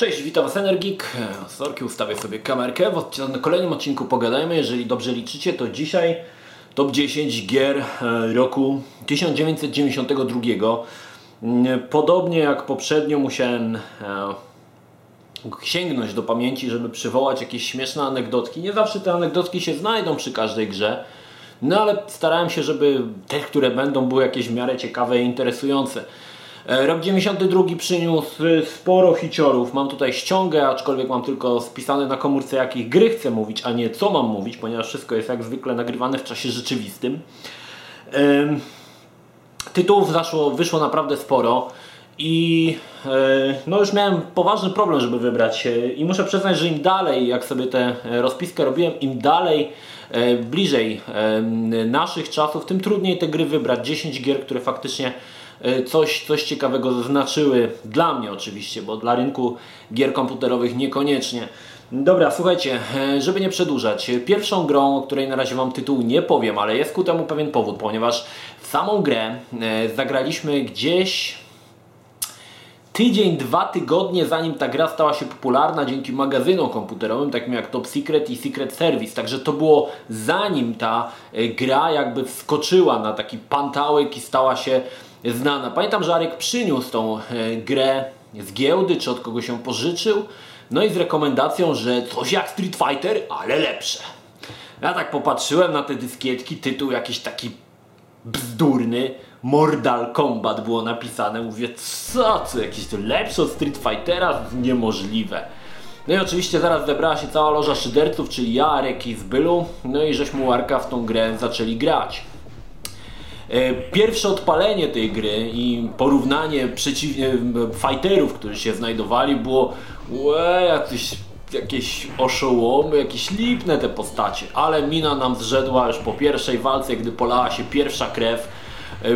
Cześć, witam Was Energik. Sorki, ustawię sobie kamerkę. W kolejnym odcinku pogadajmy. Jeżeli dobrze liczycie, to dzisiaj top 10 gier e, roku 1992. Mm, podobnie jak poprzednio musiałem e, sięgnąć do pamięci, żeby przywołać jakieś śmieszne anegdotki. Nie zawsze te anegdotki się znajdą przy każdej grze. No ale starałem się, żeby te, które będą, były jakieś w miarę ciekawe i interesujące. E, rok 92 przyniósł sporo hiciorów. Mam tutaj ściągę, aczkolwiek mam tylko spisane na komórce jakich gry chcę mówić, a nie co mam mówić, ponieważ wszystko jest jak zwykle nagrywane w czasie rzeczywistym. Tytułów zaszło, wyszło naprawdę sporo i e, no już miałem poważny problem, żeby wybrać i muszę przyznać, że im dalej, jak sobie tę rozpiskę robiłem, im dalej e, bliżej naszych czasów, tym trudniej te gry wybrać. 10 gier, które faktycznie coś, coś ciekawego zaznaczyły. Dla mnie oczywiście, bo dla rynku gier komputerowych niekoniecznie. Dobra, słuchajcie, e, żeby nie przedłużać, pierwszą grą, o której na razie Wam tytuł nie powiem, ale jest ku temu pewien powód, ponieważ w samą grę e, zagraliśmy gdzieś tydzień, dwa tygodnie zanim ta gra stała się popularna dzięki magazynom komputerowym, takim jak Top Secret i Secret Service. Także to było zanim ta gra jakby wskoczyła na taki pantałek i stała się znana. Pamiętam, że Arek przyniósł tą e, grę z giełdy, czy od kogo się pożyczył, no i z rekomendacją, że coś jak Street Fighter, ale lepsze. Ja tak popatrzyłem na te dyskietki, tytuł jakiś taki bzdurny, Mortal Kombat było napisane. Mówię, co, co jakieś to lepsze od Street Fightera? Niemożliwe. No i oczywiście zaraz zebrała się cała loża szyderców, czyli ja, Arek i Zbylu, no i żeśmy u Arka w tą grę zaczęli grać. E, pierwsze odpalenie tej gry i porównanie przeciwnie fighterów, którzy się znajdowali było łe, jakieś oszołomy, jakieś lipne te postacie, ale mina nam zrzedła już po pierwszej walce, gdy polała się pierwsza krew,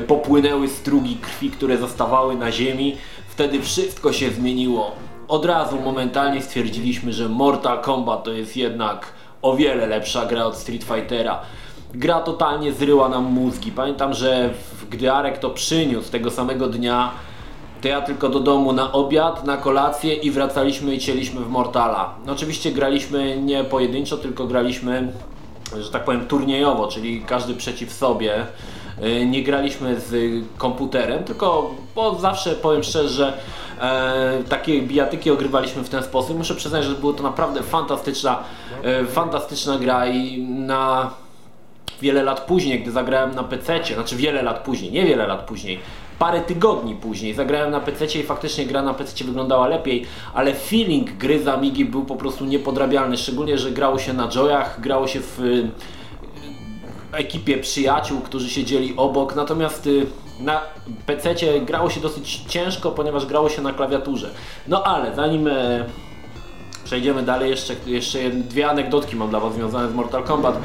popłynęły strugi krwi, które zostawały na ziemi, wtedy wszystko się zmieniło. Od razu momentalnie stwierdziliśmy, że Mortal Kombat to jest jednak o wiele lepsza gra od Street Fightera gra totalnie zryła nam mózgi. Pamiętam, że gdy Arek to przyniósł tego samego dnia, to ja tylko do domu na obiad, na kolację i wracaliśmy i cieliśmy w Mortala. No, oczywiście graliśmy nie pojedynczo, tylko graliśmy, że tak powiem, turniejowo, czyli każdy przeciw sobie. Y, nie graliśmy z komputerem, tylko bo zawsze powiem szczerze, że e, takie bijatyki ogrywaliśmy w ten sposób. Muszę przyznać, że było to naprawdę fantastyczna, e, fantastyczna gra i na wiele lat później, gdy zagrałem na PC, znaczy wiele lat później, nie wiele lat później, parę tygodni później zagrałem na PC i faktycznie gra na PC wyglądała lepiej, ale feeling gry z Amigi był po prostu niepodrabialny, szczególnie, że grało się na joyach, grało się w ekipie przyjaciół, którzy siedzieli obok, natomiast y, na PC grało się dosyć ciężko, ponieważ grało się na klawiaturze. No ale zanim e, przejdziemy dalej, jeszcze, jeszcze dwie anegdotki mam dla Was związane z Mortal Kombat.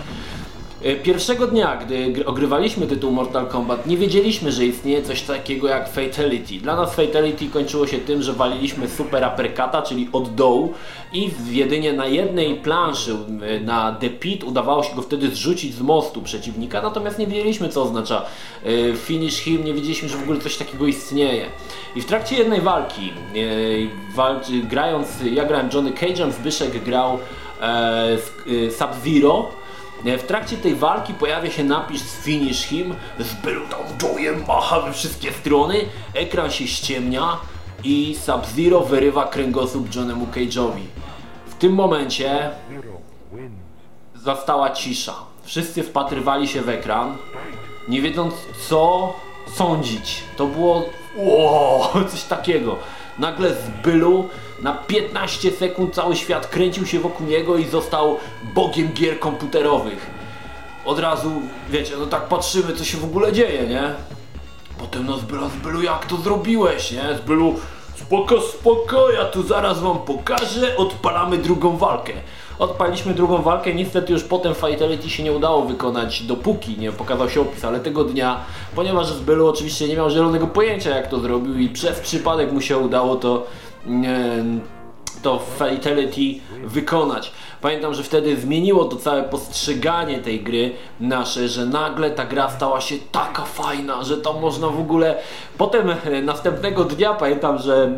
E, pierwszego dnia, gdy ogrywaliśmy tytuł Mortal Kombat, nie wiedzieliśmy, że istnieje coś takiego jak Fatality. Dla nas Fatality kończyło się tym, że waliliśmy super uppercuta, czyli od dołu i jedynie na jednej planszy, e, na The Pit, udawało się go wtedy zrzucić z mostu przeciwnika, natomiast nie wiedzieliśmy, co oznacza e, finish him, nie wiedzieliśmy, że w ogóle coś takiego istnieje. I w trakcie jednej walki, grając, ja grałem Johnny Cage'em, Zbyszek grał Sub-Zero, w trakcie tej walki pojawia się napis Finish him, zbył tam jojem, macha we wszystkie strony, ekran się ściemnia i Sub-Zero wyrywa kręgosłup Johnemu Cage'owi. W tym momencie zastała cisza. Wszyscy wpatrywali się w ekran, nie wiedząc co sądzić. To było wow, coś takiego. Nagle z bylu na 15 sekund cały świat kręcił się wokół niego i został bogiem gier komputerowych. Od razu, wiecie, no tak patrzymy co się w ogóle dzieje, nie? Potem no Zbylu, Zbylu jak to zrobiłeś, nie? Zbylu, spoko, spoko, ja tu zaraz wam pokażę, odpalamy drugą walkę. Odpaliśmy drugą walkę, niestety już potem Fatality się nie udało wykonać, dopóki nie pokazał się opis, ale tego dnia, ponieważ Zbylu oczywiście nie miał zielonego pojęcia jak to zrobił i przez przypadek mu się udało to to Fatality wykonać. Pamiętam, że wtedy zmieniło to całe postrzeganie tej gry nasze, że nagle ta gra stała się taka fajna, że tam można w ogóle... Potem e, następnego dnia pamiętam, że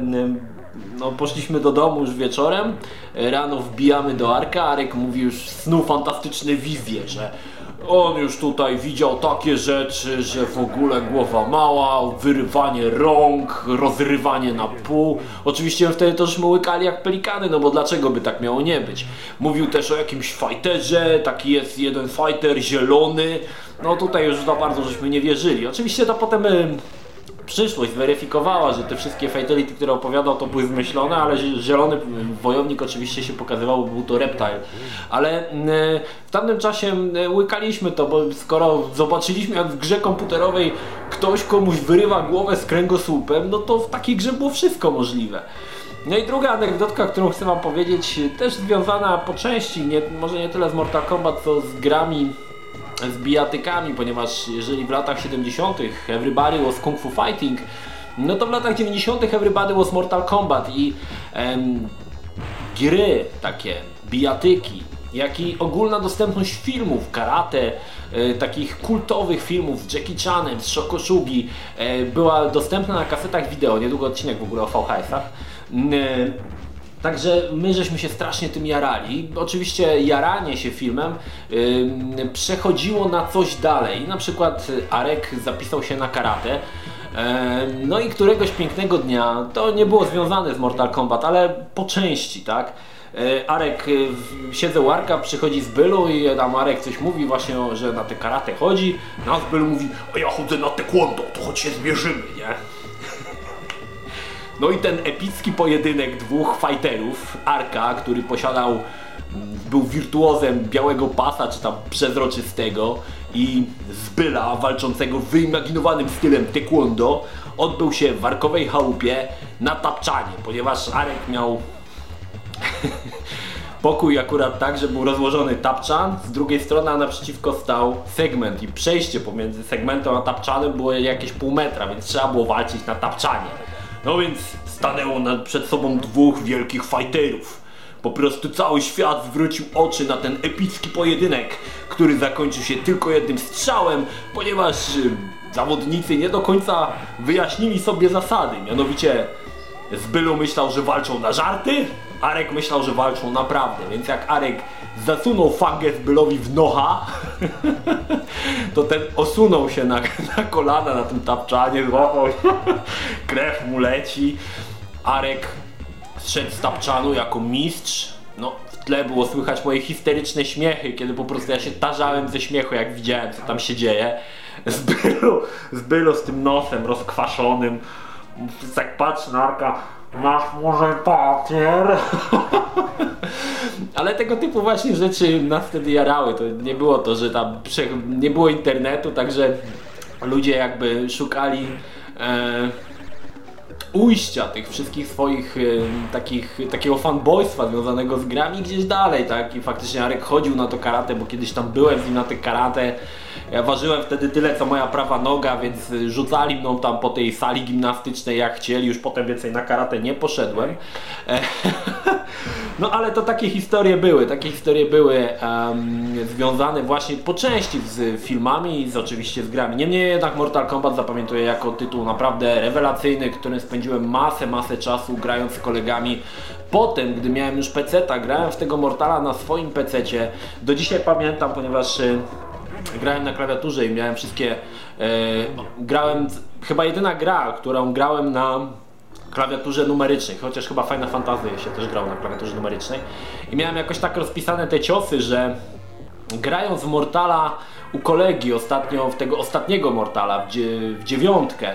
no, poszliśmy do domu już wieczorem, rano wbijamy do Arka, Arek mówi już snu fantastyczne wizje, że on już tutaj widział takie rzeczy, że w ogóle głowa mała, wyrywanie rąk, rozrywanie na pół. Oczywiście wtedy to żeśmy łykali jak pelikany, no bo dlaczego by tak miało nie być? Mówił też o jakimś fighterze, taki jest jeden fighter zielony. No tutaj już za bardzo żeśmy nie wierzyli. Oczywiście to potem przyszłość zweryfikowała, że te wszystkie fatality, które opowiadał, to były zmyślone, ale zielony wojownik oczywiście się pokazywał, był to reptile. Ale w tamtym czasie łykaliśmy to, bo skoro zobaczyliśmy jak w grze komputerowej ktoś komuś wyrywa głowę z kręgosłupem, no to w takiej grze było wszystko możliwe. No i druga anegdotka, którą chcę wam powiedzieć, też związana po części, nie, może nie tyle z Mortal Kombat, co z grami z bijatykami, ponieważ jeżeli w latach 70. everybody was kung fu fighting, no to w latach 90. everybody was Mortal Kombat i em, gry takie, bijatyki, jak i ogólna dostępność filmów, karate, e, takich kultowych filmów z Jackie Chanem, z Shokoshugi e, była dostępna na kasetach wideo, niedługo odcinek w ogóle o VHS-ach. E, Także my żeśmy się strasznie tym jarali. Oczywiście jaranie się filmem yy, przechodziło na coś dalej. Na przykład Arek zapisał się na karate. No i któregoś pięknego dnia, to nie było związane z Mortal Kombat, ale po części, tak? Arek, siedzę u Arka, przychodzi z Bylu i tam Arek coś mówi właśnie, że na te karate chodzi. No z Bylu mówi, a ja chodzę na taekwondo, to choć się zmierzymy, nie? No i ten epicki pojedynek dwóch fighterów, Arka, który posiadał, mm, był wirtuozem białego pasa, czy tam przezroczystego i Zbyla, walczącego wyimaginowanym stylem taekwondo, odbył się w Arkowej chałupie na tapczanie, ponieważ Arek miał pokój akurat tak, że był rozłożony tapczan, z drugiej strony a naprzeciwko stał segment i przejście pomiędzy segmentem a tapczanem było jakieś pół metra, więc trzeba było walczyć na tapczanie. No więc stanęło nad, przed sobą dwóch wielkich fighterów. Po prostu cały świat zwrócił oczy na ten epicki pojedynek, który zakończył się tylko jednym strzałem, ponieważ y, zawodnicy nie do końca wyjaśnili sobie zasady. Mianowicie Zbylu myślał, że walczą na żarty, Arek myślał, że walczą naprawdę, więc jak Arek zasunął fangę Zbylowi w nocha, to ten osunął się na, na kolana na tym tapczanie, złapał krew mu leci. Arek zszedł z tapczanu jako mistrz. No, w tle było słychać moje histeryczne śmiechy, kiedy po prostu ja się tarzałem ze śmiechu, jak widziałem, co tam się dzieje. Zbylo, zbylo z tym nosem rozkwaszonym. Tak patrz na Arka, masz może papier? Ale tego typu właśnie rzeczy nas wtedy jarały. To nie było to, że tam nie było internetu, także ludzie jakby szukali e, ujścia tych wszystkich swoich e, takich, takiego fanboystwa związanego z grami gdzieś dalej, tak? I faktycznie Arek chodził na to karate, bo kiedyś tam byłem z nim na te karate. Ja ważyłem wtedy tyle co moja prawa noga, więc rzucali mną tam po tej sali gimnastycznej jak chcieli, już potem więcej na karate nie poszedłem. No ale to takie historie były, takie historie były um, związane właśnie po części z filmami i z, oczywiście z grami. Niemniej jednak Mortal Kombat zapamiętuję jako tytuł naprawdę rewelacyjny, którym spędziłem masę, masę czasu grając z kolegami. Potem, gdy miałem już PC-ta, grałem w tego Mortala na swoim PC-cie. Do dzisiaj pamiętam, ponieważ y, grałem na klawiaturze i miałem wszystkie. E, grałem. Chyba jedyna gra, którą grałem na klawiaturze numerycznej, chociaż chyba Fajna Fantazy się też grał na klawiaturze numerycznej. I miałem jakoś tak rozpisane te ciosy, że grając w Mortala u kolegi ostatnio, w tego ostatniego Mortala, w, w dziewiątkę,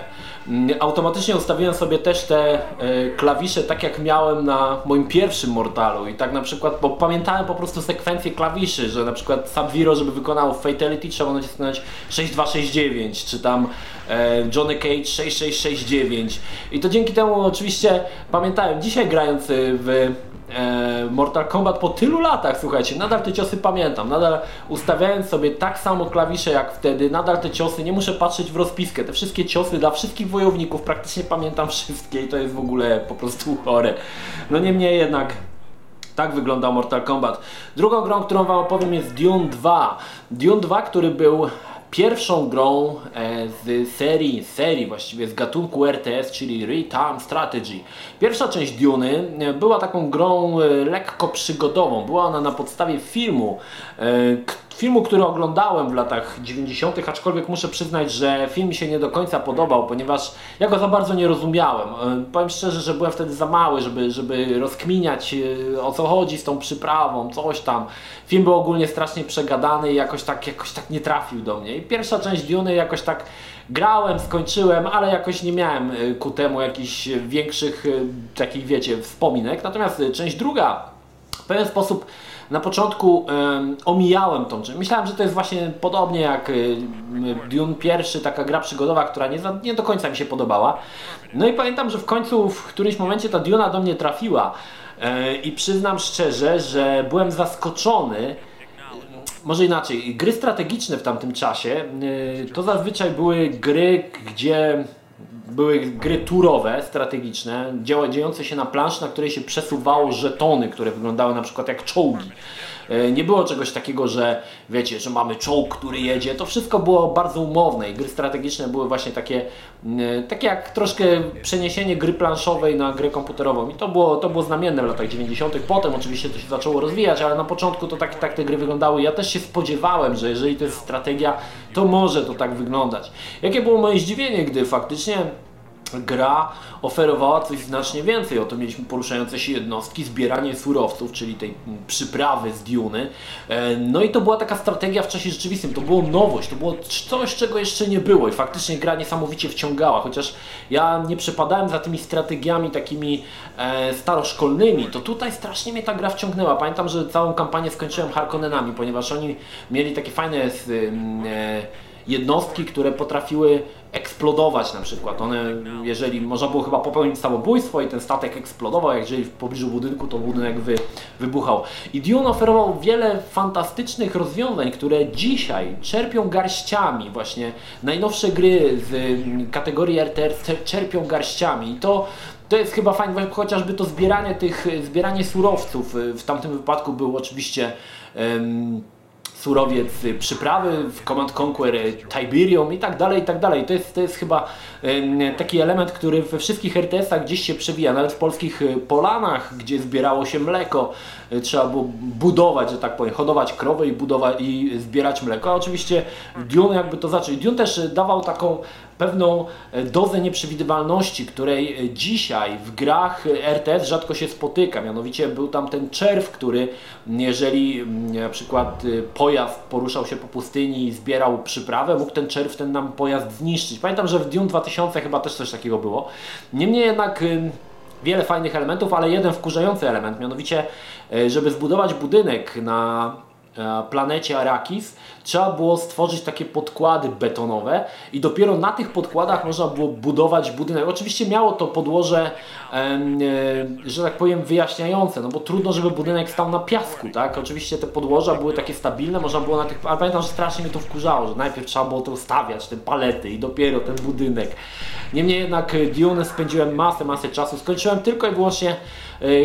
automatycznie ustawiłem sobie też te e, klawisze tak jak miałem na moim pierwszym Mortalu. I tak na przykład, bo pamiętałem po prostu sekwencję klawiszy, że na przykład Sub-Zero, żeby wykonało Fatality trzeba nacisnąć 6269, czy tam e, Johnny Cage 6669 i to dzięki temu oczywiście pamiętałem, dzisiaj grając w Mortal Kombat po tylu latach, słuchajcie, nadal te ciosy pamiętam, nadal ustawiając sobie tak samo klawisze jak wtedy, nadal te ciosy, nie muszę patrzeć w rozpiskę, te wszystkie ciosy dla wszystkich wojowników, praktycznie pamiętam wszystkie i to jest w ogóle po prostu chore. No niemniej jednak tak wyglądał Mortal Kombat. Drugą grą, którą Wam opowiem jest Dune 2. Dune 2, który był pierwszą grą e, z serii, serii właściwie z gatunku RTS, czyli Real-Time Strategy. Pierwsza część Duny e, była taką grą e, lekko przygodową. Była ona na podstawie filmu, filmu, który oglądałem w latach 90., aczkolwiek muszę przyznać, że film mi się nie do końca podobał, ponieważ ja go za bardzo nie rozumiałem. Powiem szczerze, że byłem wtedy za mały, żeby, żeby rozkminiać o co chodzi z tą przyprawą, coś tam. Film był ogólnie strasznie przegadany i jakoś tak, jakoś tak nie trafił do mnie. I pierwsza część Duny jakoś tak grałem, skończyłem, ale jakoś nie miałem y, ku temu jakichś większych takich, wiecie, wspominek. Natomiast część druga w pewien sposób na początku omijałem tą część. Myślałem, że to jest właśnie podobnie jak Dune pierwszy, taka gra przygodowa, która nie, nie do końca mi się podobała. No i pamiętam, że w końcu w którymś momencie ta Duna do mnie trafiła. E, I przyznam szczerze, że byłem zaskoczony. Może inaczej, gry strategiczne w tamtym czasie e, to zazwyczaj były gry, gdzie były gry turowe, strategiczne, dziejące się na planszy, na której się przesuwało żetony, które wyglądały na przykład jak czołgi. E, nie było czegoś takiego, że wiecie, że mamy czołg, który jedzie. To wszystko było bardzo umowne i gry strategiczne były właśnie takie, e, takie jak troszkę przeniesienie gry planszowej na grę komputerową. I to było, to było znamienne w latach 90. Potem oczywiście to się zaczęło rozwijać, ale na początku to tak, tak te gry wyglądały. Ja też się spodziewałem, że jeżeli to jest strategia, to może to tak wyglądać. Jakie było moje zdziwienie, gdy faktycznie gra oferowała coś znacznie więcej. Oto mieliśmy poruszające się jednostki, zbieranie surowców, czyli tej przyprawy z Duny. E, no i to była taka strategia w czasie rzeczywistym. To było nowość, to było coś, czego jeszcze nie było i faktycznie gra niesamowicie wciągała. Chociaż ja nie przepadałem za tymi strategiami takimi e, staroszkolnymi, to tutaj strasznie mnie ta gra wciągnęła. Pamiętam, że całą kampanię skończyłem Harkonnenami, ponieważ oni mieli takie fajne e, jednostki, które potrafiły eksplodować na przykład. One, jeżeli można było chyba popełnić samobójstwo i ten statek eksplodował, jeżeli w pobliżu budynku, to budynek wy, wybuchał. I Dune oferował wiele fantastycznych rozwiązań, które dzisiaj czerpią garściami. Właśnie najnowsze gry z kategorii RTR czerpią garściami. I to to jest chyba fajne, chociażby to zbieranie tych, zbieranie surowców. W tamtym wypadku był oczywiście um, surowiec przyprawy Command Conquer y, Tiberium i tak dalej, i tak dalej. To jest, to jest chyba taki element, który we wszystkich RTS-ach gdzieś się przewija, nawet w polskich y, polanach, gdzie zbierało się mleko, trzeba było budować, że tak powiem, hodować krowy i budować i zbierać mleko. A oczywiście Dune jakby to zaczął. Dune też dawał taką pewną e, dozę nieprzewidywalności, której e, dzisiaj w grach RTS rzadko się spotyka. Mianowicie był tam ten czerw, który jeżeli na przykład e, pojazd poruszał się po pustyni i zbierał przyprawę, mógł ten czerw ten nam pojazd zniszczyć. Pamiętam, że w Dune 2000 chyba też coś takiego było. Niemniej jednak wiele fajnych elementów, ale jeden wkurzający element, mianowicie żeby zbudować budynek na planecie Arrakis, trzeba było stworzyć takie podkłady betonowe i dopiero na tych podkładach można było budować budynek. Oczywiście miało to podłoże, e, że tak powiem, wyjaśniające, no bo trudno, żeby budynek stał na piasku, tak? Oczywiście te podłoża były takie stabilne, można było na tych, ale pamiętam, że strasznie mnie to wkurzało, że najpierw trzeba było to ustawiać, te palety i dopiero ten budynek. Niemniej jednak e, Dune spędziłem masę, masę czasu, skończyłem tylko i wyłącznie e,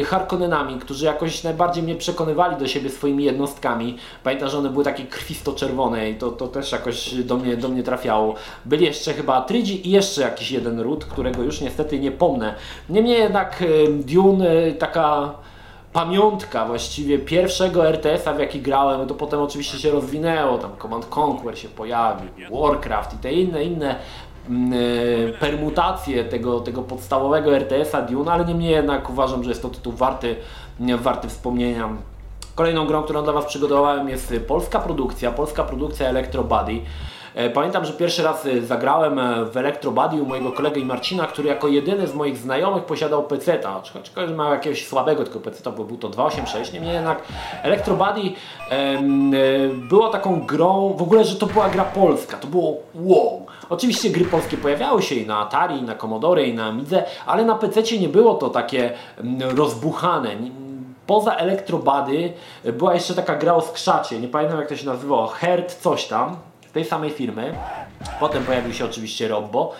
Harkonnenami, którzy jakoś najbardziej mnie przekonywali do siebie swoimi jednostkami. Pamiętam, że one były takie krwisto-czerwone czerwonej, to, to też jakoś do mnie, do mnie trafiało. Byli jeszcze chyba Trydzi i jeszcze jakiś jeden ród, którego już niestety nie pomnę. Niemniej jednak Dune taka pamiątka właściwie pierwszego RTS-a w jaki grałem, to potem oczywiście się rozwinęło, tam Command Conquer się pojawił, Warcraft i te inne, inne y, permutacje tego, tego podstawowego RTS-a Dune, ale niemniej jednak uważam, że jest to tytuł warty, warty wspomnienia. Kolejną grą, którą dla Was przygotowałem jest polska produkcja, polska produkcja Electro Body. E, pamiętam, że pierwszy raz e, zagrałem e, w Electrobody u mojego kolegi Marcina, który jako jedyny z moich znajomych posiadał PC-ta. Aczkolwiek miał jakiegoś słabego tylko PC-ta, bo był to 286. Niemniej jednak Electrobody było taką grą, w ogóle, że to była gra polska. To było wow. Oczywiście gry polskie pojawiały się i na Atari, i na Commodore, i na Amidze, ale na PC nie było to takie rozbuchane poza Elektrobady była jeszcze taka gra o skrzacie, nie pamiętam jak to się nazywało, Herd coś tam. tej samej firmy. Potem pojawił się oczywiście Robbo.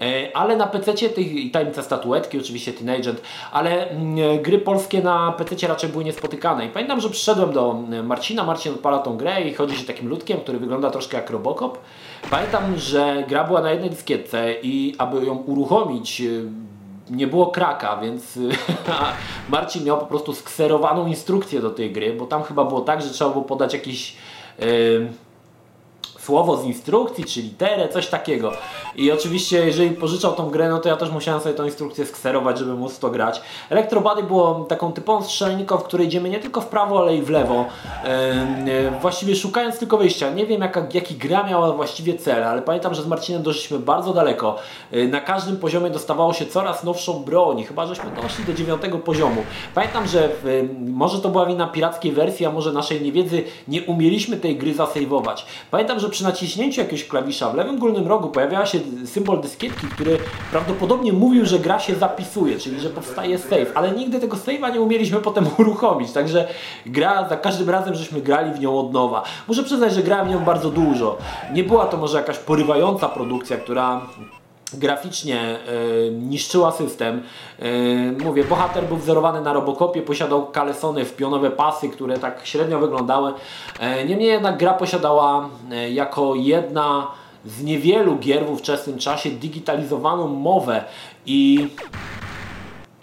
E, ale na PC tych tajemnice statuetki, oczywiście Teen Agent, ale mm, gry polskie na PC raczej były niespotykane. I pamiętam, że przyszedłem do mm, Marcina, Marcin odpala tą grę i chodzi się takim ludkiem, który wygląda troszkę jak Robocop. Pamiętam, że gra była na jednej dyskietce i aby ją uruchomić y, nie było kraka, więc Marcin miał po prostu skserowaną instrukcję do tej gry, bo tam chyba było tak, że trzeba było podać jakiś yy, słowo z instrukcji, czy literę, coś takiego. I oczywiście, jeżeli pożyczał tą grę, no to ja też musiałem sobie tą instrukcję skserować, żeby móc to grać. Electrobody było taką typową strzelniką, w której idziemy nie tylko w prawo, ale i w lewo. Yy, właściwie szukając tylko wyjścia. Nie wiem, jaka, jaki gra miała właściwie cel, ale pamiętam, że z Marcinem doszliśmy bardzo daleko. Yy, na każdym poziomie dostawało się coraz nowszą broń, chyba żeśmy doszli do dziewiątego poziomu. Pamiętam, że yy, może to była wina pirackiej wersji, a może naszej niewiedzy, nie umieliśmy tej gry zasejwować. Pamiętam, że przy naciśnięciu jakiegoś klawisza w lewym górnym rogu pojawiała się symbol dyskietki, który prawdopodobnie mówił, że gra się zapisuje, czyli że powstaje save, ale nigdy tego save'a nie umieliśmy potem uruchomić, także gra za każdym razem, żeśmy grali w nią od nowa. Muszę przyznać, że grałem w nią bardzo dużo. Nie była to może jakaś porywająca produkcja, która graficznie y, niszczyła system. Y, mówię, bohater był wzorowany na Robocopie, posiadał kalesony w pionowe pasy, które tak średnio wyglądały. Y, niemniej jednak gra posiadała jako jedna z niewielu gier w ówczesnym czasie digitalizowaną mowę i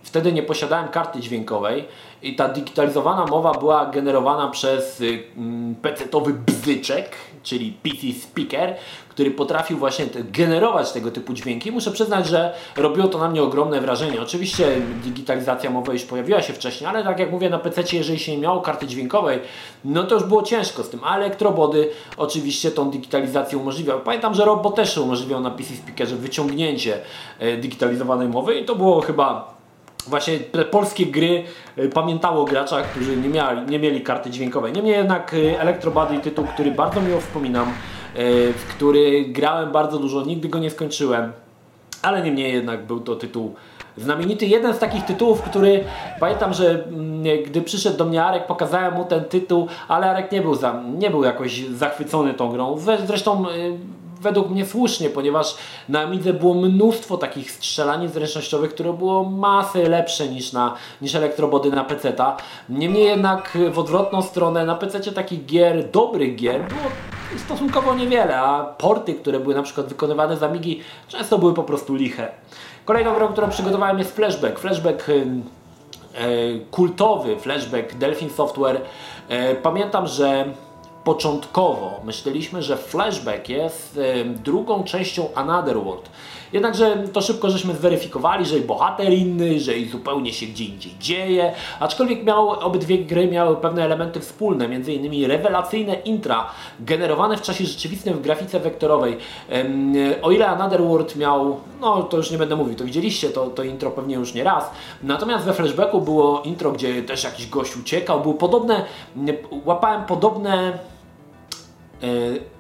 wtedy nie posiadałem karty dźwiękowej i ta digitalizowana mowa była generowana przez mm, PC-towy bzyczek, czyli PC Speaker, który potrafił właśnie generować tego typu dźwięki. Muszę przyznać, że robiło to na mnie ogromne wrażenie. Oczywiście digitalizacja mowy już pojawiła się wcześniej, ale tak jak mówię na PC, jeżeli się nie miało karty dźwiękowej, no to już było ciężko z tym, ale elektrobody oczywiście tą digitalizację umożliwiał. Pamiętam, że Robo też umożliwiał na PC Speakerze wyciągnięcie e, digitalizowanej mowy i to było chyba właśnie te polskie gry e, pamiętało o graczach, którzy nie nie mieli karty dźwiękowej. Niemniej jednak e, Electrobody tytuł, który bardzo miło wspominam, E, w który grałem bardzo dużo, nigdy go nie skończyłem, ale niemniej jednak był to tytuł znamienity. Jeden z takich tytułów, który pamiętam, że mm, gdy przyszedł do mnie Arek, pokazałem mu ten tytuł, ale Arek nie był, za, nie był jakoś zachwycony tą grą. Zresztą według mnie słusznie, ponieważ na Amidze było mnóstwo takich strzelanin zręcznościowych, które było masy lepsze niż, na, niż elektrobody na PC-ta. Niemniej jednak w odwrotną stronę na PC takich gier, dobrych gier było stosunkowo niewiele, a porty, które były na przykład wykonywane z Amigi często były po prostu liche. Kolejną grą, którą przygotowałem jest Flashback. Flashback e, kultowy, Flashback Delphin Software. E, pamiętam, że początkowo myśleliśmy, że Flashback jest drugą częścią Another World. Jednakże to szybko żeśmy zweryfikowali, że i bohater inny, że i zupełnie się gdzie indziej dzieje, aczkolwiek miał, obydwie gry miały pewne elementy wspólne, m.in. rewelacyjne intra generowane w czasie rzeczywistym w grafice wektorowej. O ile Another World miał, no to już nie będę mówił, to widzieliście to, to intro pewnie już nie raz, natomiast we Flashbacku było intro, gdzie też jakiś gość uciekał, były podobne, łapałem podobne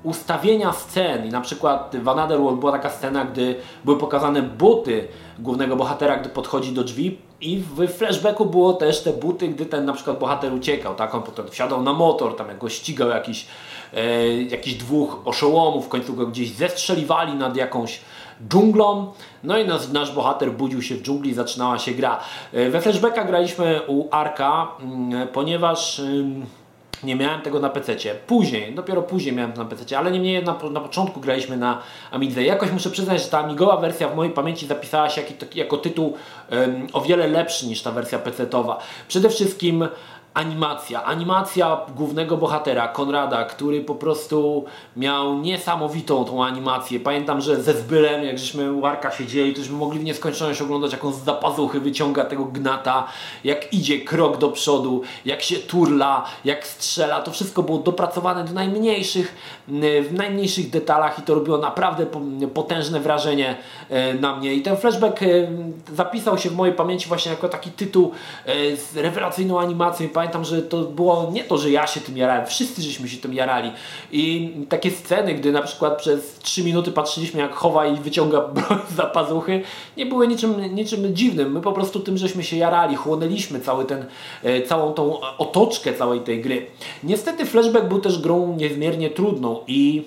ustawienia scen i na przykład w Another World była taka scena, gdy były pokazane buty głównego bohatera, gdy podchodzi do drzwi i w flashbacku było też te buty, gdy ten na przykład bohater uciekał, tak? On potem wsiadał na motor, tam jak go ścigał jakiś, e, jakiś dwóch oszołomów, w końcu go gdzieś zestrzeliwali nad jakąś dżunglą, no i nasz, nasz bohater budził się w dżungli zaczynała się gra. E, we flashbacka graliśmy u Arka, mm, ponieważ... Nie miałem tego na PC. Później, dopiero później miałem to na PC, ale niemniej na, na początku graliśmy na Amidze. Jakoś muszę przyznać, że ta Amigowa wersja w mojej pamięci zapisała się jako, jako tytuł um, o wiele lepszy niż ta wersja PC-towa. Przede wszystkim animacja. Animacja głównego bohatera, Konrada, który po prostu miał niesamowitą tą animację. Pamiętam, że ze Zbylem, jak żeśmy u Arka siedzieli, to żeśmy mogli w nieskończoność oglądać, jak on z zapazuchy wyciąga tego gnata, jak idzie krok do przodu, jak się turla, jak strzela. To wszystko było dopracowane do najmniejszych, w najmniejszych detalach i to robiło naprawdę potężne wrażenie e, na mnie. I ten flashback e, zapisał się w mojej pamięci właśnie jako taki tytuł e, z rewelacyjną animacją pamiętam, że to było nie to, że ja się tym jarałem, wszyscy żeśmy się tym jarali. I takie sceny, gdy na przykład przez 3 minuty patrzyliśmy jak chowa i wyciąga broń za pazuchy, nie były niczym, niczym dziwnym. My po prostu tym żeśmy się jarali, chłonęliśmy cały ten, e, całą tą otoczkę całej tej gry. Niestety Flashback był też grą niezmiernie trudną i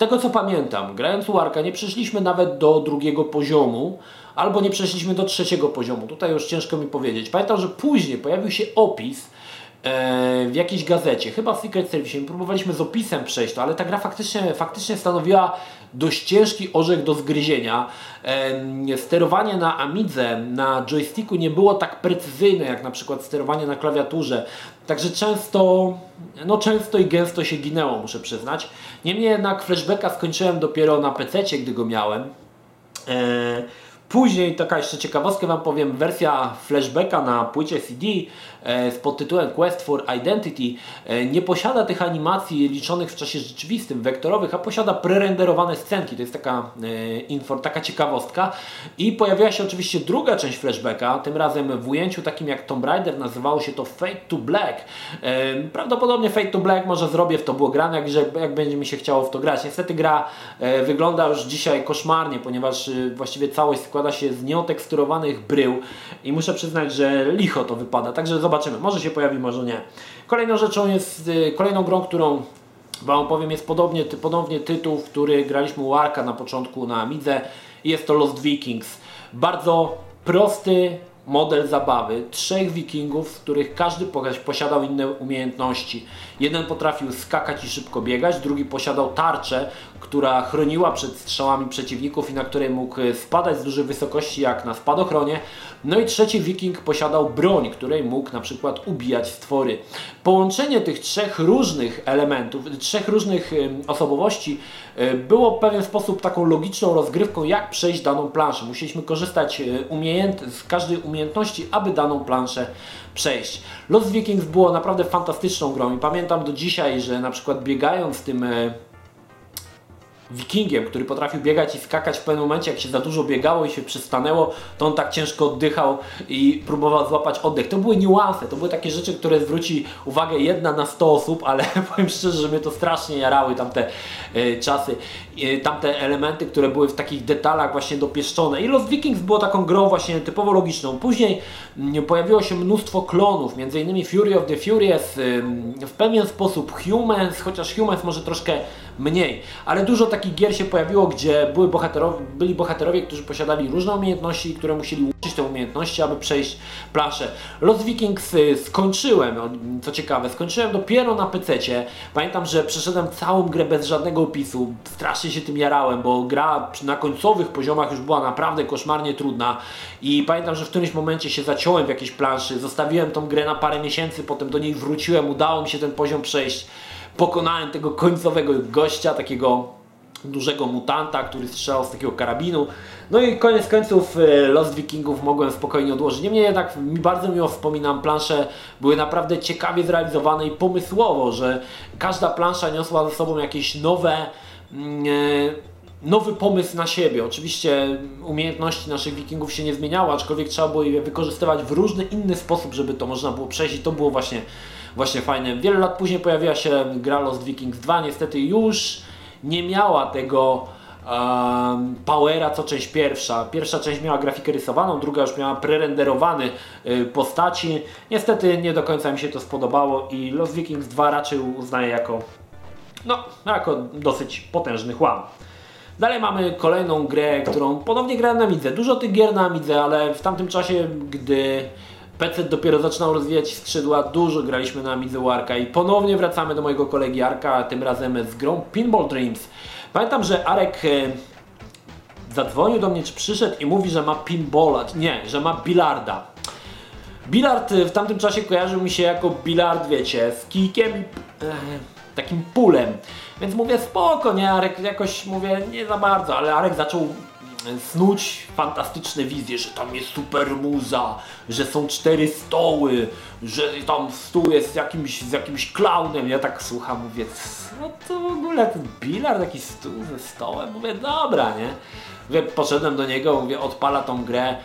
tego co pamiętam, grając u Arka nie przeszliśmy nawet do drugiego poziomu, albo nie przeszliśmy do trzeciego poziomu. Tutaj już ciężko mi powiedzieć. Pamiętam, że później pojawił się opis e, w jakiejś gazecie, chyba w Secret Service. Próbowaliśmy z opisem przejść to, ale ta gra faktycznie, faktycznie stanowiła dość ciężki orzech do zgryzienia. E, sterowanie na Amidze, na joysticku nie było tak precyzyjne jak na przykład sterowanie na klawiaturze. Także często, no często i gęsto się ginęło, muszę przyznać. Niemniej jednak flashbacka skończyłem dopiero na PC, gdy go miałem. E, Później taka jeszcze ciekawostkę Wam powiem, wersja flashbacka na płycie CD e, z pod tytułem Quest for Identity e, nie posiada tych animacji liczonych w czasie rzeczywistym, wektorowych, a posiada prerenderowane scenki. To jest taka, e, info, taka ciekawostka. I pojawiła się oczywiście druga część flashbacka, tym razem w ujęciu takim jak Tomb Raider, nazywało się to Fade to Black. Prawdopodobnie Fade to Black może zrobię w to było grane, jak, jak będzie mi się chciało w to grać. Niestety gra wygląda już dzisiaj koszmarnie, ponieważ właściwie całość składa składa się z nieoteksturowanych brył i muszę przyznać, że licho to wypada, także zobaczymy, może się pojawi, może nie. Kolejną rzeczą jest, y, kolejną grą, którą Wam powiem, jest podobnie, ty, podobnie tytuł, w który graliśmy u Arka na początku na Amidze jest to Lost Vikings. Bardzo prosty, model zabawy trzech wikingów, z których każdy posiadał inne umiejętności. Jeden potrafił skakać i szybko biegać, drugi posiadał tarczę, która chroniła przed strzałami przeciwników i na której mógł spadać z dużej wysokości jak na spadochronie. No i trzeci wiking posiadał broń, której mógł na przykład ubijać stwory. Połączenie tych trzech różnych elementów, trzech różnych osobowości e, było w pewien sposób taką logiczną rozgrywką, jak przejść daną planszę. Musieliśmy korzystać e, umiejęt z każdej umiejętności, aby daną planszę przejść. Lost Vikings było naprawdę fantastyczną grą i pamiętam do dzisiaj, że na przykład biegając tym e, wikingiem, który potrafił biegać i skakać w pewnym momencie, jak się za dużo biegało i się przystanęło, to on tak ciężko oddychał i próbował złapać oddech. To były niuanse, to były takie rzeczy, które zwróci uwagę jedna na 100 osób, ale powiem szczerze, że mnie to strasznie jarały tamte y, czasy, y, tamte elementy, które były w takich detalach właśnie dopieszczone. I Lost Vikings było taką grą właśnie typowo logiczną. Później y, pojawiło się mnóstwo klonów, między innymi Fury of the Furious, y, w pewien sposób Humans, chociaż Humans może troszkę mniej, ale dużo takich gier się pojawiło, gdzie były bohaterowie, byli bohaterowie, którzy posiadali różne umiejętności, które musieli łączyć te umiejętności, aby przejść planszę. Lost Vikings y, skończyłem, co ciekawe, skończyłem dopiero na PC. Pamiętam, że przeszedłem całą grę bez żadnego opisu, strasznie się tym jarałem, bo gra na końcowych poziomach już była naprawdę koszmarnie trudna. I pamiętam, że w którymś momencie się zaciąłem w jakiejś planszy, zostawiłem tą grę na parę miesięcy, potem do niej wróciłem, udało mi się ten poziom przejść pokonałem tego końcowego gościa, takiego dużego mutanta, który strzelał z takiego karabinu. No i koniec końców e, Lost Wikingów mogłem spokojnie odłożyć. Niemniej jednak mi bardzo miło wspominam, plansze były naprawdę ciekawie zrealizowane i pomysłowo, że każda plansza niosła ze sobą jakieś nowe mm, e, nowy pomysł na siebie. Oczywiście umiejętności naszych wikingów się nie zmieniały, aczkolwiek trzeba było je wykorzystywać w różny inny sposób, żeby to można było przejść i to było właśnie właśnie fajne. Wiele lat później pojawiła się gra Lost Vikings 2, niestety już nie miała tego um, powera co część pierwsza. Pierwsza część miała grafikę rysowaną, druga już miała prerenderowane y, postaci. Niestety nie do końca mi się to spodobało i Lost Vikings 2 raczej uznaję jako no, jako dosyć potężny chłam. Dalej mamy kolejną grę, którą ponownie grałem na Midze. Dużo tych gier na Midze, ale w tamtym czasie, gdy PC dopiero zaczynał rozwijać skrzydła, dużo graliśmy na Amidze i ponownie wracamy do mojego kolegi Arka, tym razem z grą Pinball Dreams. Pamiętam, że Arek e, zadzwonił do mnie, czy przyszedł i mówi, że ma pinballa, nie, że ma bilarda. Bilard w tamtym czasie kojarzył mi się jako bilard, wiecie, z kijkiem i e, takim pulem. Więc mówię spoko, nie, Arek jakoś mówię nie za bardzo, ale Arek zaczął snuć fantastyczne wizje, że tam jest super muza, że są cztery stoły, że tam stół jest z jakimś, z jakimś klaunem. Ja tak słucham, mówię, no to w ogóle ten bilard, taki stół ze stołem. Mówię, dobra, nie? Mówię, poszedłem do niego, mówię, odpala tą grę.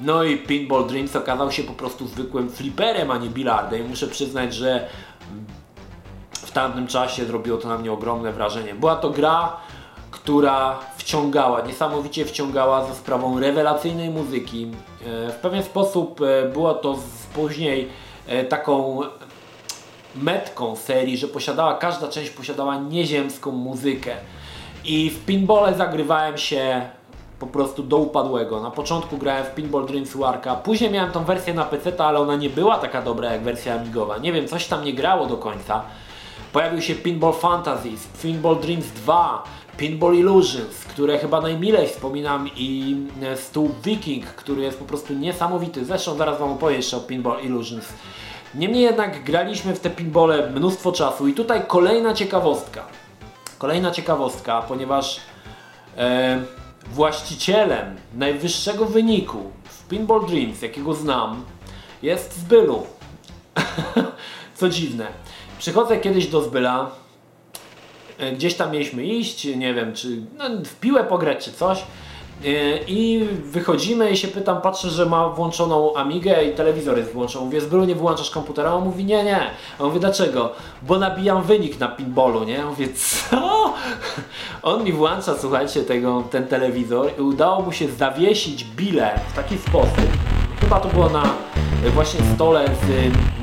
No i Pinball Dreams okazał się po prostu zwykłym fliperem, a nie bilardem. I muszę przyznać, że w tamtym czasie zrobiło to na mnie ogromne wrażenie. Była to gra, która wciągała, niesamowicie wciągała za sprawą rewelacyjnej muzyki. E, w pewien sposób e, było to później e, taką metką serii, że posiadała, każda część posiadała nieziemską muzykę. I w pinbole zagrywałem się po prostu do upadłego. Na początku grałem w Pinball Dreams Warka, później miałem tą wersję na PC, ale ona nie była taka dobra jak wersja amigowa. Nie wiem, coś tam nie grało do końca. Pojawił się Pinball Fantasies, Pinball Dreams 2, Pinball Illusions, które chyba najmilej wspominam i e, stół Viking, który jest po prostu niesamowity. Zresztą zaraz Wam opowiem jeszcze o Pinball Illusions. Niemniej jednak graliśmy w te pinbole mnóstwo czasu i tutaj kolejna ciekawostka. Kolejna ciekawostka, ponieważ e, właścicielem najwyższego wyniku w Pinball Dreams, jakiego znam, jest Zbylu. Co dziwne. Przychodzę kiedyś do Zbyla, gdzieś tam mieliśmy iść, nie wiem, czy no, w piłę pograć, czy coś. E, I wychodzimy i się pytam, patrzę, że ma włączoną Amigę i telewizor jest włączony. Mówię, Zbylu, nie wyłączasz komputera? On mówi, nie, nie. A mówię, dlaczego? Bo nabijam wynik na pinballu, nie? Mówię, co? On mi włącza, słuchajcie, tego, ten telewizor i udało mu się zawiesić bile w taki sposób. Chyba to było na e, właśnie stole z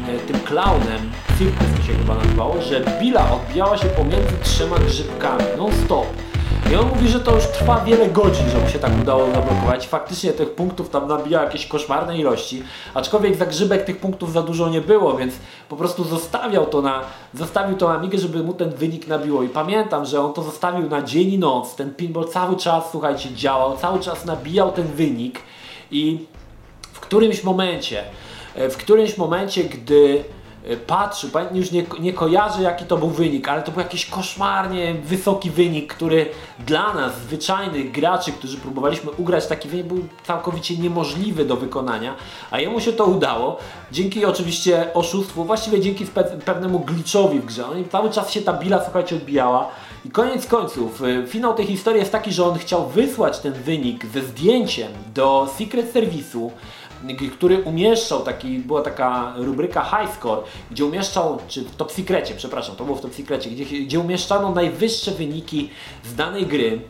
e, tym klaunem, cirkus mi się chyba nazywało, że bila odbijała się pomiędzy trzema grzybkami, non stop. I on mówi, że to już trwa wiele godzin, że się tak udało zablokować. Faktycznie tych punktów tam nabija jakieś koszmarne ilości, aczkolwiek za grzybek tych punktów za dużo nie było, więc po prostu zostawiał to na, zostawił tą Amigę, żeby mu ten wynik nabiło. I pamiętam, że on to zostawił na dzień i noc. Ten pinball cały czas, słuchajcie, działał, cały czas nabijał ten wynik i którymś momencie, e, w którymś momencie, gdy e, patrzył, już nie, nie kojarzę jaki to był wynik, ale to był jakiś koszmarnie wysoki wynik, który dla nas, zwyczajnych graczy, którzy próbowaliśmy ugrać taki wynik, był całkowicie niemożliwy do wykonania, a jemu się to udało, dzięki oczywiście oszustwu, właściwie dzięki pewnemu glitchowi w grze. On cały czas się ta bila, słuchajcie, odbijała i koniec końców, e, finał tej historii jest taki, że on chciał wysłać ten wynik ze zdjęciem do Secret Service'u, który umieszczał taki, była taka rubryka High Score, gdzie umieszczał, czy w Top Secrecie, przepraszam, to było w Top Secrecie, gdzie, gdzie umieszczano najwyższe wyniki z danej gry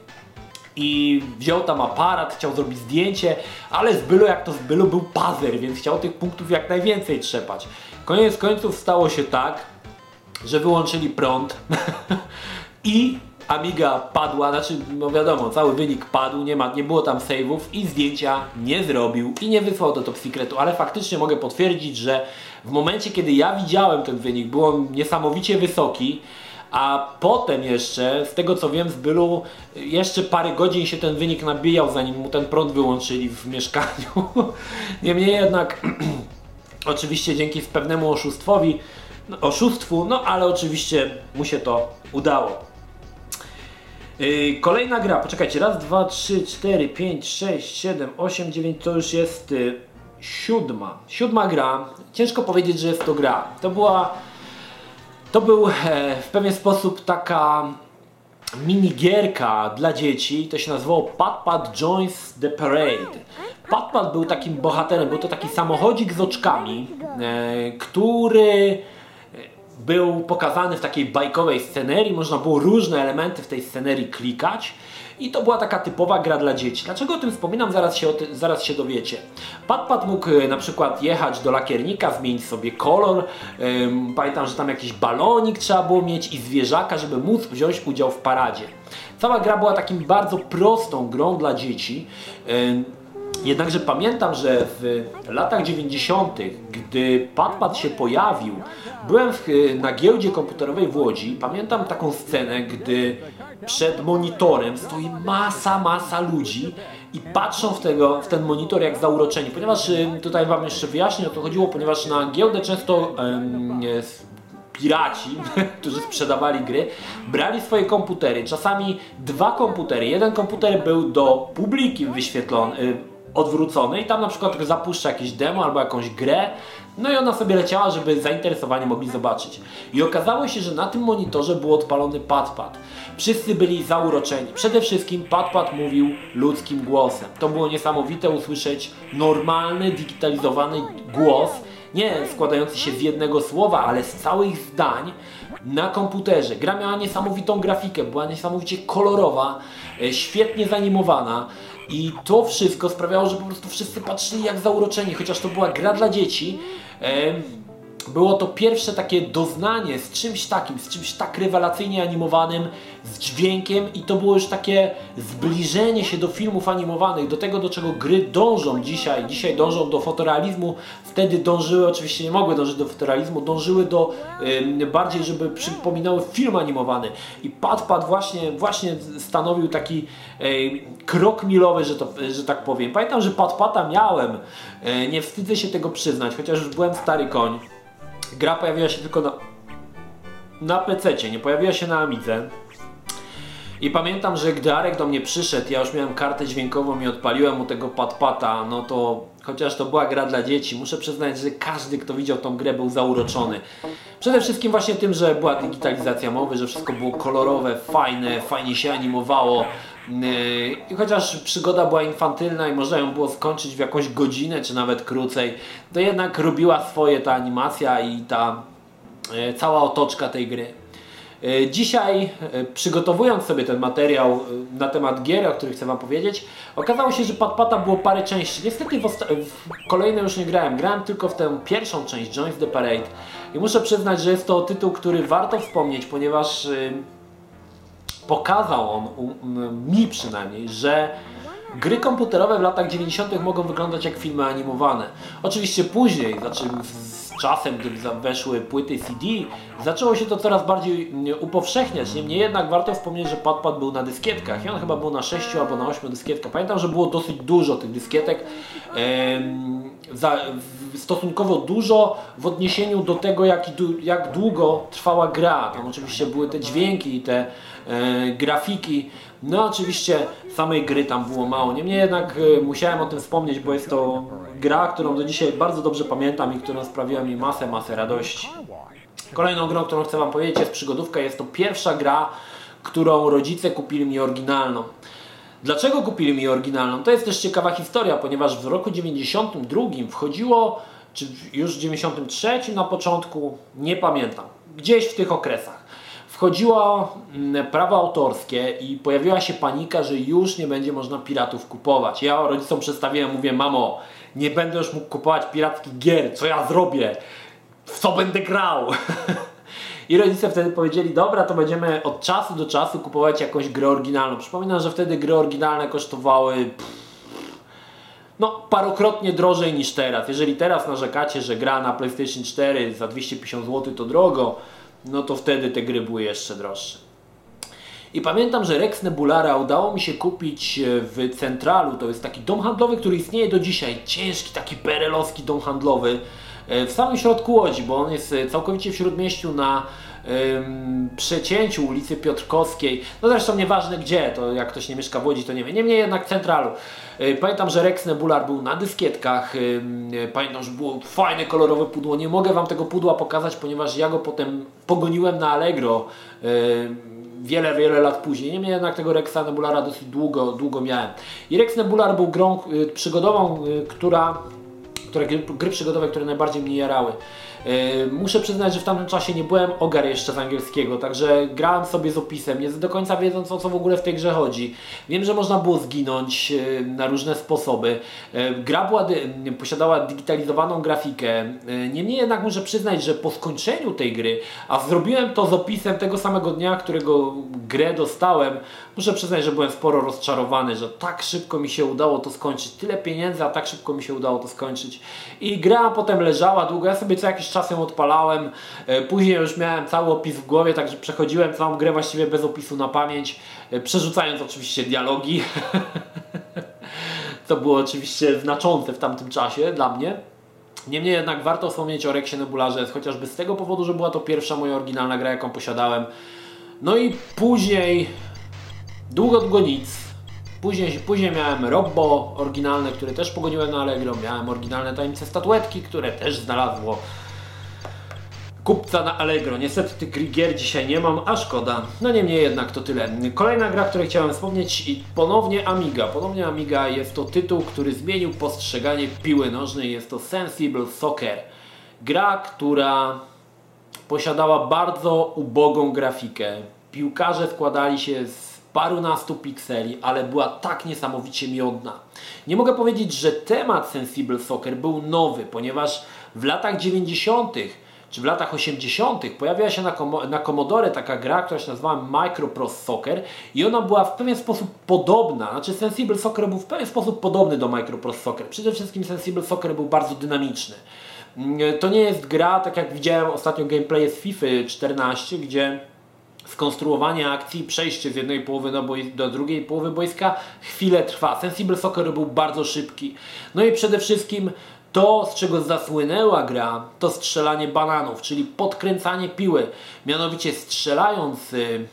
i wziął tam aparat, chciał zrobić zdjęcie, ale z bylu jak to z bylu był pazer, więc chciał tych punktów jak najwięcej trzepać. Koniec końców stało się tak, że wyłączyli prąd i Amiga padła, znaczy no wiadomo, cały wynik padł, nie, ma, nie było tam save'ów i zdjęcia nie zrobił i nie wysłał do Top Secretu, ale faktycznie mogę potwierdzić, że w momencie kiedy ja widziałem ten wynik, był on niesamowicie wysoki, a potem jeszcze, z tego co wiem z Bylu, jeszcze parę godzin się ten wynik nabijał, zanim mu ten prąd wyłączyli w mieszkaniu. Niemniej jednak, oczywiście dzięki pewnemu oszustwowi, no, oszustwu, no ale oczywiście mu się to udało. Yy, kolejna gra, poczekajcie, raz, dwa, trzy, cztery, pięć, sześć, siedem, osiem, dziewięć, to już jest y, siódma. Siódma gra, ciężko powiedzieć, że jest to gra. To była, to był e, w pewien sposób taka minigierka dla dzieci, to się nazywało Pat Pat Joins the Parade. Pat Pat był takim bohaterem, był to taki samochodzik z oczkami, e, który był pokazany w takiej bajkowej scenerii, można było różne elementy w tej scenerii klikać i to była taka typowa gra dla dzieci. Dlaczego o tym wspominam? Zaraz się, ty, zaraz się dowiecie. Pat mógł e, na przykład jechać do lakiernika, zmienić sobie kolor. Pamiętam, że tam jakiś balonik trzeba było mieć i zwierzaka, żeby móc wziąć udział w paradzie. Cała gra była takim bardzo prostą grą dla dzieci. Jednakże pamiętam, że w latach 90., gdy PadPad się pojawił, byłem w, na giełdzie komputerowej w Łodzi. Pamiętam taką scenę, gdy przed monitorem stoi masa, masa ludzi i patrzą w, tego, w ten monitor jak zauroczeni. Ponieważ y, tutaj Wam jeszcze wyjaśnię o to chodziło, ponieważ na giełdę często piraci, którzy sprzedawali gry, brali swoje komputery, czasami dwa komputery. Jeden komputer był do publiki wyświetlony, odwrócony i tam na przykład zapuszcza jakieś demo albo jakąś grę, no i ona sobie leciała, żeby zainteresowani mogli zobaczyć. I okazało się, że na tym monitorze był odpalony padpad. Wszyscy byli zauroczeni. Przede wszystkim padpad mówił ludzkim głosem. To było niesamowite usłyszeć normalny, digitalizowany głos, nie składający się z jednego słowa, ale z całych zdań na komputerze. Gra miała niesamowitą grafikę, była niesamowicie kolorowa, e, świetnie zanimowana. I to wszystko sprawiało, że po prostu wszyscy patrzyli jak zauroczeni, chociaż to była gra dla dzieci. Było to pierwsze takie doznanie z czymś takim, z czymś tak rewelacyjnie animowanym, z dźwiękiem i to było już takie zbliżenie się do filmów animowanych, do tego do czego gry dążą dzisiaj. Dzisiaj dążą do fotorealizmu, wtedy dążyły, oczywiście nie mogły dążyć do fotorealizmu, dążyły do yy, bardziej, żeby przypominały film animowany. I Pad Pad właśnie, właśnie stanowił taki yy, krok milowy, że, to, że tak powiem. Pamiętam, że Pad Pata miałem, yy, nie wstydzę się tego przyznać, chociaż już byłem stary koń. Gra pojawiła się tylko na, na PC, nie pojawiła się na Amidze. I pamiętam, że gdy Arek do mnie przyszedł, ja już miałem kartę dźwiękową i odpaliłem mu tego padpata, no to chociaż to była gra dla dzieci, muszę przyznać, że każdy, kto widział tą grę, był zauroczony. Przede wszystkim właśnie tym, że była digitalizacja mowy, że wszystko było kolorowe, fajne, fajnie się animowało. Yy, I chociaż przygoda była infantylna i można ją było skończyć w jakąś godzinę, czy nawet krócej, to jednak robiła swoje ta animacja i ta yy, cała otoczka tej gry. Yy, dzisiaj, przygotowując sobie ten materiał na temat gier, o których chcę Wam powiedzieć, okazało się, że Padpata było parę części. Niestety w, w kolejne już nie grałem. Grałem tylko w tę pierwszą część, Joins the Parade. I muszę przyznać, że jest to tytuł, który warto wspomnieć, ponieważ pokazał on, mi przynajmniej, że gry komputerowe w latach 90. mogą wyglądać jak filmy animowane. Oczywiście później, znaczy z czasem, gdy weszły płyty CD, zaczęło się to coraz bardziej upowszechniać. Niemniej jednak warto wspomnieć, że Padpad był na dyskietkach i on chyba był na 6 albo na 8 dyskietkach. Pamiętam, że było dosyć dużo tych dyskietek. stosunkowo dużo w odniesieniu do tego, jak, jak długo trwała gra. Tam oczywiście były te dźwięki i te e, grafiki. No oczywiście samej gry tam było mało. Niemniej jednak e, musiałem o tym wspomnieć, bo jest to gra, którą do dzisiaj bardzo dobrze pamiętam i którą sprawiła mi masę, masę radości. Kolejną grą, którą chcę Wam powiedzieć jest przygodówka. Jest to pierwsza gra, którą rodzice kupili mi oryginalną. Dlaczego kupili mi oryginalną? To jest też ciekawa historia, ponieważ w roku 92 wchodziło, czy już w 93 na początku, nie pamiętam, gdzieś w tych okresach wchodziło mm, prawo autorskie i pojawiła się panika, że już nie będzie można piratów kupować. Ja rodzicom przedstawiłem, mówię, mamo, nie będę już mógł kupować pirackich gier, co ja zrobię? W co będę grał? I rodzice wtedy powiedzieli, dobra, to będziemy od czasu do czasu kupować jakąś grę oryginalną. Przypominam, że wtedy gry oryginalne kosztowały no, parokrotnie drożej niż teraz. Jeżeli teraz narzekacie, że gra na PlayStation 4 za 250 zł to drogo, no to wtedy te gry były jeszcze droższe. I pamiętam, że Rex Nebulara udało mi się kupić e, w Centralu. To jest taki dom handlowy, który istnieje do dzisiaj. Ciężki, taki perelowski dom handlowy w samym środku Łodzi, bo on jest e, całkowicie w śródmieściu na ym, przecięciu ulicy Piotrkowskiej. No zresztą nieważne gdzie, to jak ktoś nie mieszka w Łodzi, to nie wie. Niemniej jednak Centralu. Pamiętam, że Rex Nebular był na dyskietkach. Pamiętam, że było fajne, kolorowe pudło. Nie mogę Wam tego pudła pokazać, ponieważ ja go potem pogoniłem na Allegro wiele, wiele lat później. Niemniej jednak tego Rexa Nebulara dosyć długo, długo miałem. I Rex Nebular był grą przygodową, która, które gry, przygodowe, które najbardziej mnie jarały. Yy, muszę przyznać, że w tamtym czasie nie byłem ogar jeszcze z angielskiego, także grałem sobie z opisem, nie do końca wiedząc o co w ogóle w tej grze chodzi. Wiem, że można było zginąć yy, na różne sposoby. Yy, gra była, posiadała digitalizowaną grafikę. Niemniej jednak muszę przyznać, że po skończeniu tej gry, a zrobiłem to z opisem tego samego dnia, którego grę dostałem, muszę przyznać, że byłem sporo rozczarowany, że tak szybko mi się udało to skończyć. Tyle pieniędzy, a tak szybko mi się udało to skończyć. I gra potem leżała długo. Ja sobie co jakiś czasem odpalałem. E, później już miałem cały opis w głowie, także przechodziłem całą grę właściwie bez opisu na pamięć, e, przerzucając oczywiście dialogi. to było oczywiście znaczące w tamtym czasie dla mnie. Niemniej jednak warto wspomnieć o Rexie Nebularze, chociażby z tego powodu, że była to pierwsza moja oryginalna gra, jaką posiadałem. No i później, długo, długo nic. Później, później miałem Robbo oryginalne, które też pogoniłem na Allegro. Miałem oryginalne tajemnice statuetki, które też znalazło kupca na Allegro. Niestety tych gier dzisiaj nie mam, a szkoda. No niemniej jednak to tyle. Kolejna gra, której chciałem wspomnieć i ponownie Amiga. Ponownie Amiga jest to tytuł, który zmienił postrzeganie piły nożnej. Jest to Sensible Soccer. Gra, która posiadała bardzo ubogą grafikę. Piłkarze składali się z parunastu pikseli, ale była tak niesamowicie miodna. Nie mogę powiedzieć, że temat Sensible Soccer był nowy, ponieważ w latach 90 czy w latach 80. pojawiła się na, Komo Commodore taka gra, która się nazywała Microprose Soccer i ona była w pewien sposób podobna, znaczy Sensible Soccer był w pewien sposób podobny do Microprose Soccer. Przede wszystkim Sensible Soccer był bardzo dynamiczny. Mm, to nie jest gra, tak jak widziałem ostatnio gameplay z FIFA 14, gdzie skonstruowanie akcji, przejście z jednej połowy do, do, drugiej połowy boiska chwilę trwa. Sensible Soccer był bardzo szybki. No i przede wszystkim to, z czego zasłynęła gra, to strzelanie bananów, czyli podkręcanie piły. Mianowicie strzelając y,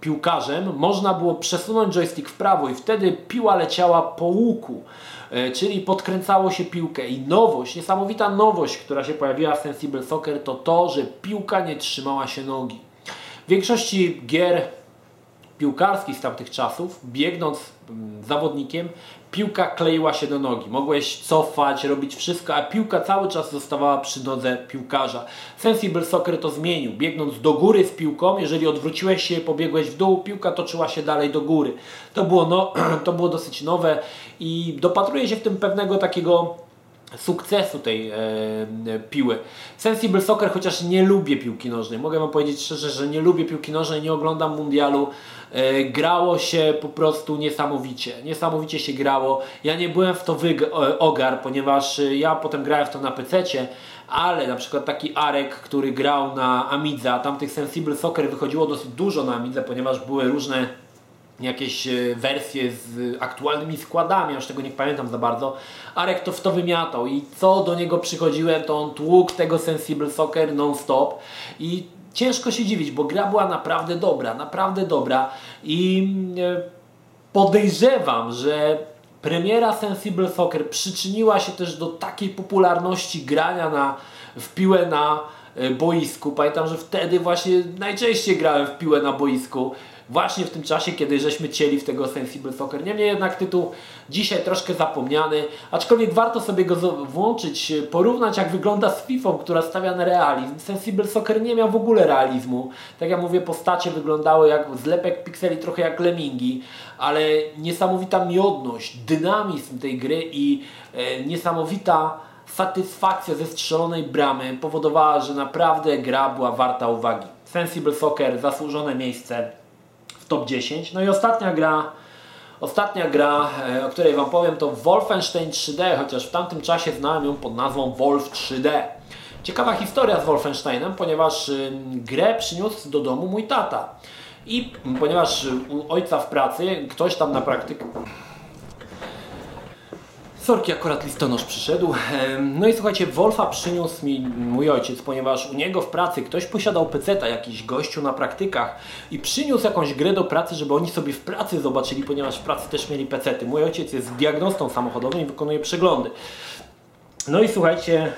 piłkarzem, można było przesunąć joystick w prawo i wtedy piła leciała po łuku, y, czyli podkręcało się piłkę. I nowość, niesamowita nowość, która się pojawiła w Sensible Soccer, to to, że piłka nie trzymała się nogi. W większości gier piłkarskich z tamtych czasów, biegnąc mm, zawodnikiem, piłka kleiła się do nogi. Mogłeś cofać, robić wszystko, a piłka cały czas zostawała przy nodze piłkarza. Sensible Soccer to zmienił. Biegnąc do góry z piłką, jeżeli odwróciłeś się, pobiegłeś w dół, piłka toczyła się dalej do góry. To było, no, to było dosyć nowe i dopatruje się w tym pewnego takiego sukcesu tej e, piły. Sensible Soccer, chociaż nie lubię piłki nożnej, mogę Wam powiedzieć szczerze, że nie lubię piłki nożnej, nie oglądam mundialu, e, grało się po prostu niesamowicie, niesamowicie się grało. Ja nie byłem w to ogar, ponieważ e, ja potem grałem w to na PC-cie, ale na przykład taki Arek, który grał na Amidze, tam tych Sensible Soccer wychodziło dosyć dużo na Amidze, ponieważ były różne jakieś e, wersje z aktualnymi składami, aż tego nie pamiętam za bardzo. Arek to w to wymiatał i co do niego przychodziłem, to on tłukł tego Sensible Soccer non-stop i ciężko się dziwić, bo gra była naprawdę dobra, naprawdę dobra i e, podejrzewam, że premiera Sensible Soccer przyczyniła się też do takiej popularności grania na, w piłę na e, boisku. Pamiętam, że wtedy właśnie najczęściej grałem w piłę na boisku właśnie w tym czasie, kiedy żeśmy cieli w tego Sensible Soccer. Niemniej jednak tytuł dzisiaj troszkę zapomniany, aczkolwiek warto sobie go włączyć, porównać jak wygląda z FIFA, która stawia na realizm. Sensible Soccer nie miał w ogóle realizmu. Tak jak mówię, postacie wyglądały jak zlepek pikseli, trochę jak lemingi, ale niesamowita miodność, dynamizm tej gry i e, niesamowita satysfakcja ze strzelonej bramy powodowała, że naprawdę gra była warta uwagi. Sensible Soccer, zasłużone miejsce top 10. No i ostatnia gra, ostatnia gra, e, o której Wam powiem, to Wolfenstein 3D, chociaż w tamtym czasie znałem ją pod nazwą Wolf 3D. Ciekawa historia z Wolfensteinem, ponieważ y, grę przyniósł do domu mój tata. I ponieważ u ojca w pracy ktoś tam na praktykę Sorki, akurat listonosz przyszedł. No i słuchajcie, Wolfa przyniósł mi mój ojciec, ponieważ u niego w pracy ktoś posiadał peceta, jakiś gościu na praktykach i przyniósł jakąś grę do pracy, żeby oni sobie w pracy zobaczyli, ponieważ w pracy też mieli pecety. Mój ojciec jest diagnostą samochodowym i wykonuje przeglądy. No i słuchajcie,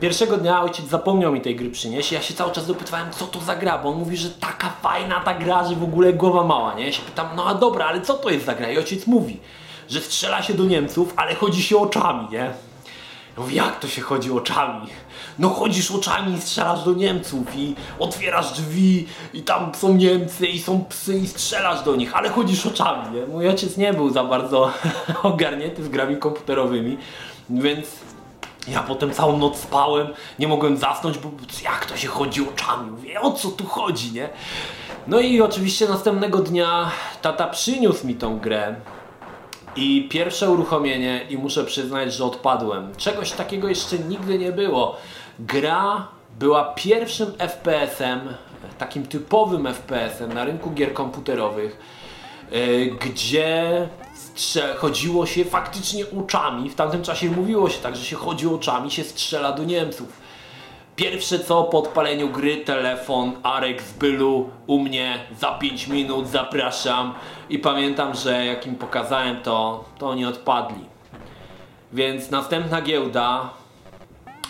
Pierwszego dnia ojciec zapomniał mi tej gry przynieść. Ja się cały czas dopytywałem, co to za gra, bo on mówi, że taka fajna ta gra, że w ogóle głowa mała, nie? Ja się pytam, no a dobra, ale co to jest za gra? I ojciec mówi, że strzela się do Niemców, ale chodzi się oczami, nie? mówię, jak to się chodzi oczami? No chodzisz oczami i strzelasz do Niemców i otwierasz drzwi i tam są Niemcy i są psy i strzelasz do nich, ale chodzisz oczami, nie? Mój ojciec nie był za bardzo ogarnięty z grami komputerowymi, więc ja potem całą noc spałem, nie mogłem zasnąć, bo jak to się chodzi oczami? Mówię, o co tu chodzi, nie? No i oczywiście następnego dnia tata przyniósł mi tą grę. I pierwsze uruchomienie i muszę przyznać, że odpadłem. Czegoś takiego jeszcze nigdy nie było. Gra była pierwszym FPS-em, takim typowym FPS-em na rynku gier komputerowych, e, gdzie chodziło się faktycznie oczami. W tamtym czasie mówiło się tak, że się chodzi oczami, się strzela do Niemców. Pierwsze co po odpaleniu gry, telefon, Arek z Bylu u mnie za 5 minut, zapraszam. I pamiętam, że jak im pokazałem to, to oni odpadli. Więc następna giełda,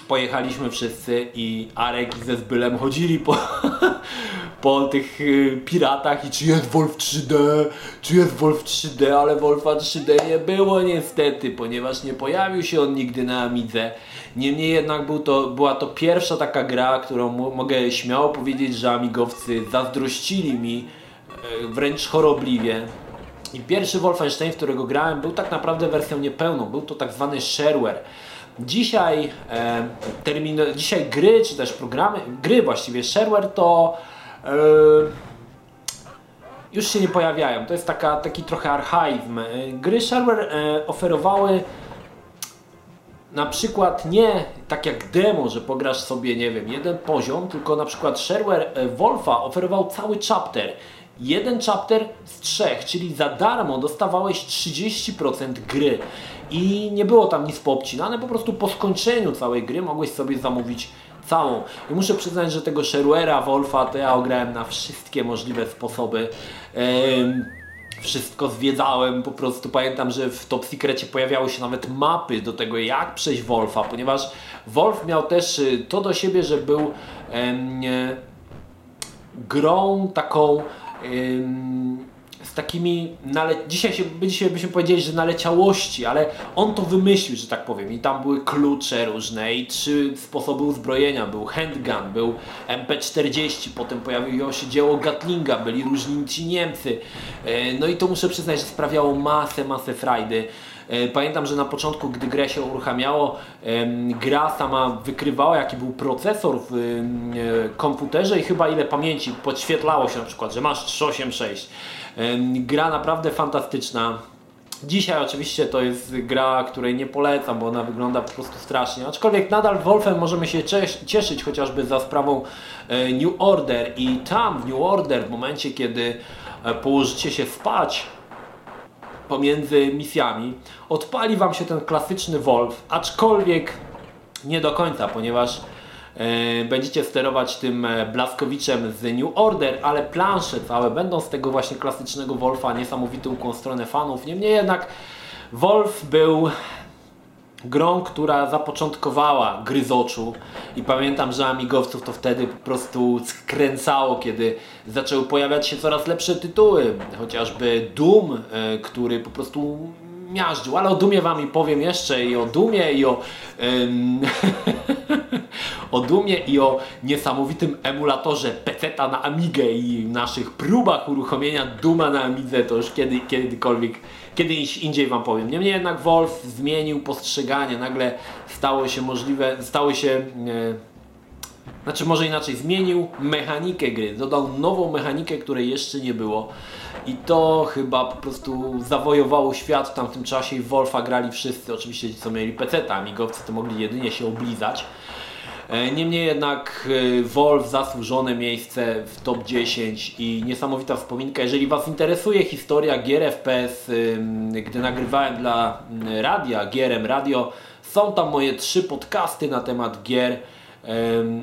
pojechaliśmy wszyscy i Arek ze Zbylem chodzili po, po tych y, piratach i czy jest Wolf 3D, czy jest Wolf 3D, ale Wolfa 3D nie było niestety, ponieważ nie pojawił się on nigdy na Amidze. Niemniej jednak był to, była to pierwsza taka gra, którą mogę śmiało powiedzieć, że amigowcy zazdrościli mi e, wręcz chorobliwie. I pierwszy Wolfenstein, w którego grałem, był tak naprawdę wersją niepełną. Był to tak zwany shareware. Dzisiaj, e, termin, dzisiaj gry, czy też programy, gry właściwie, shareware to e, już się nie pojawiają. To jest taka, taki trochę archaizm. E, gry shareware e, oferowały na przykład nie tak jak demo, że pograsz sobie, nie wiem, jeden poziom, tylko na przykład shareware e, Wolfa oferował cały chapter. Jeden chapter z trzech, czyli za darmo dostawałeś 30% gry i nie było tam nic poobcinane, po prostu po skończeniu całej gry mogłeś sobie zamówić całą. I muszę przyznać, że tego shareware'a Wolfa to ja ograłem na wszystkie możliwe sposoby. Wszystko zwiedzałem, po prostu pamiętam, że w Top Secrecie pojawiały się nawet mapy do tego jak przejść Wolfa, ponieważ Wolf miał też y, to do siebie, że był em, grą taką z takimi, nale... dzisiaj, się, dzisiaj byśmy powiedzieli, że naleciałości, ale on to wymyślił, że tak powiem. I tam były klucze różne i trzy sposoby uzbrojenia. Był handgun, był MP40, potem pojawiło się dzieło Gatlinga, byli różni Niemcy. E, no i to muszę przyznać, że sprawiało masę, masę frajdy. E, pamiętam, że na początku, gdy grę się uruchamiało, gra sama wykrywała, jaki był procesor w e, komputerze i chyba ile pamięci podświetlało się na przykład, że masz 386. Gra naprawdę fantastyczna. Dzisiaj oczywiście to jest gra, której nie polecam, bo ona wygląda po prostu strasznie. Aczkolwiek nadal Wolfem możemy się cieszyć chociażby za sprawą e, New Order i tam w New Order w momencie kiedy położycie się spać pomiędzy misjami, odpali Wam się ten klasyczny Wolf, aczkolwiek nie do końca, ponieważ e, będziecie sterować tym e, Blaskowiczem z New Order, ale plansze całe będą z tego właśnie klasycznego Wolfa, niesamowity ukłon stronę fanów. Niemniej jednak Wolf był grą, która zapoczątkowała gry z oczu. I pamiętam, że amigowców to wtedy po prostu skręcało, kiedy zaczęły pojawiać się coraz lepsze tytuły, chociażby Doom, e, który po prostu miażdżył, ale o Dumie Wam i powiem jeszcze i o Dumie i o ym, o Dumie i o niesamowitym emulatorze PC-a na Amigę i naszych próbach uruchomienia Duma na Amidze, to już kiedy, kiedykolwiek Kiedyś indziej Wam powiem. Niemniej jednak Wolf zmienił postrzeganie. Nagle stało się możliwe, stało się... E, znaczy może inaczej, zmienił mechanikę gry, dodał nową mechanikę, której jeszcze nie było i to chyba po prostu zawojowało świat w tamtym czasie i Wolfa grali wszyscy, oczywiście ci co mieli PC, amigowcy to mogli jedynie się oblizać. E, niemniej jednak e, Wolf zasłużone miejsce w top 10 i niesamowita wspominka. Jeżeli Was interesuje historia gier FPS, gdy nagrywałem dla radia, Gierem Radio, są tam moje trzy podcasty na temat gier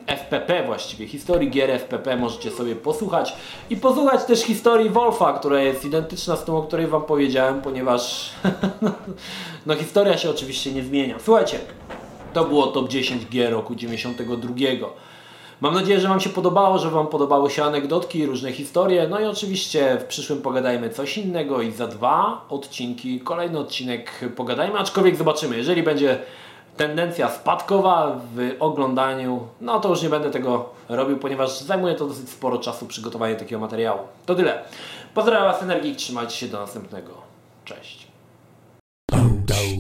FPP właściwie, historii gier FPP możecie sobie posłuchać i posłuchać też historii Wolfa, która jest identyczna z tą, o której Wam powiedziałem, ponieważ no historia się oczywiście nie zmienia. Słuchajcie, to było top 10 gier roku 92. Mam nadzieję, że Wam się podobało, że Wam podobały się anegdotki, różne historie. No i oczywiście w przyszłym pogadajmy coś innego i za dwa odcinki, kolejny odcinek pogadajmy, aczkolwiek zobaczymy. Jeżeli będzie tendencja spadkowa w oglądaniu, no to już nie będę tego robił, ponieważ zajmuje to dosyć sporo czasu przygotowanie takiego materiału. To tyle. Pozdrawiam Was Energii, trzymajcie się do następnego. Cześć.